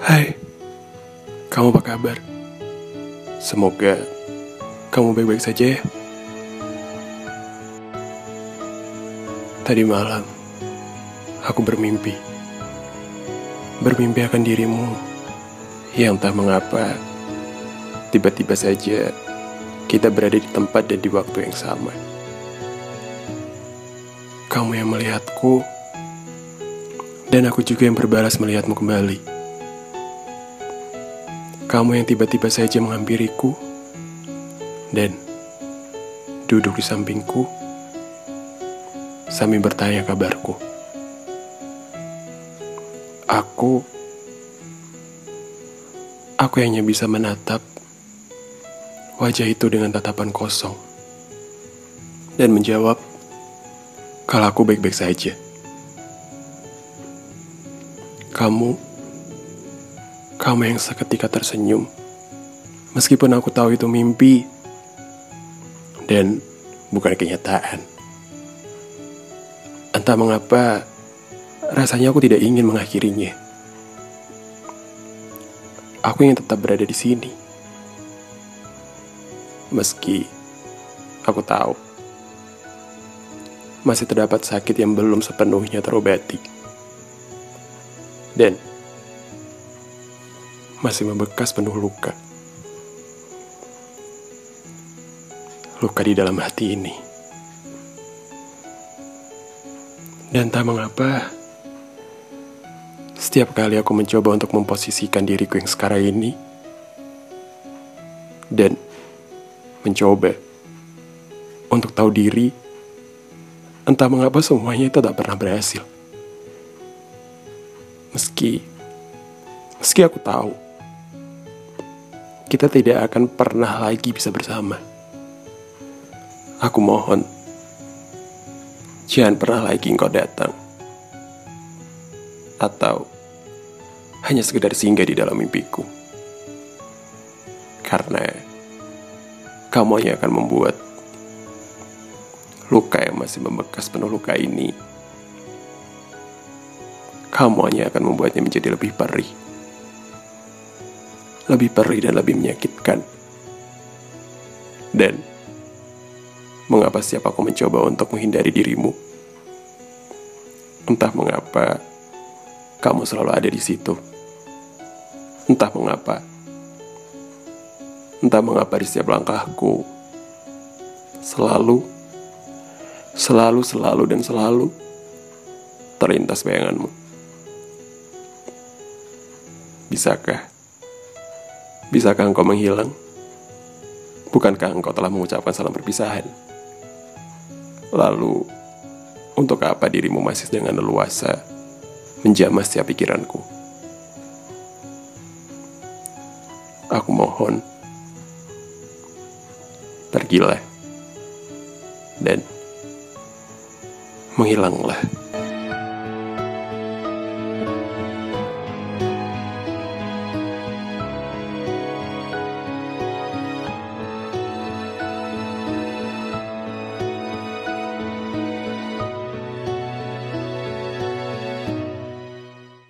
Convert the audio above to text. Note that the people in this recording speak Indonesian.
Hai, kamu apa kabar? Semoga kamu baik-baik saja ya. Tadi malam, aku bermimpi. Bermimpi akan dirimu yang tak mengapa tiba-tiba saja kita berada di tempat dan di waktu yang sama. Kamu yang melihatku, dan aku juga yang berbalas melihatmu kembali. Kamu yang tiba-tiba saja menghampiriku, dan duduk di sampingku, sambil bertanya kabarku. Aku, aku hanya bisa menatap wajah itu dengan tatapan kosong, dan menjawab, kalau aku baik-baik saja. Kamu, kamu yang seketika tersenyum, meskipun aku tahu itu mimpi dan bukan kenyataan. Entah mengapa, rasanya aku tidak ingin mengakhirinya. Aku ingin tetap berada di sini, meski aku tahu masih terdapat sakit yang belum sepenuhnya terobati dan masih membekas penuh luka. Luka di dalam hati ini. Dan tak mengapa, setiap kali aku mencoba untuk memposisikan diriku yang sekarang ini, dan mencoba untuk tahu diri, entah mengapa semuanya itu tak pernah berhasil. Meski, meski aku tahu, kita tidak akan pernah lagi bisa bersama. Aku mohon, jangan pernah lagi engkau datang. Atau hanya sekedar singgah di dalam mimpiku. Karena kamu hanya akan membuat luka yang masih membekas penuh luka ini kamu hanya akan membuatnya menjadi lebih perih. Lebih perih dan lebih menyakitkan. Dan, mengapa setiap aku mencoba untuk menghindari dirimu? Entah mengapa kamu selalu ada di situ. Entah mengapa. Entah mengapa di setiap langkahku selalu, selalu, selalu, dan selalu terlintas bayanganmu. Bisakah? Bisakah engkau menghilang? Bukankah engkau telah mengucapkan salam perpisahan? Lalu, untuk apa dirimu masih dengan leluasa menjamah setiap pikiranku? Aku mohon, pergilah dan menghilanglah.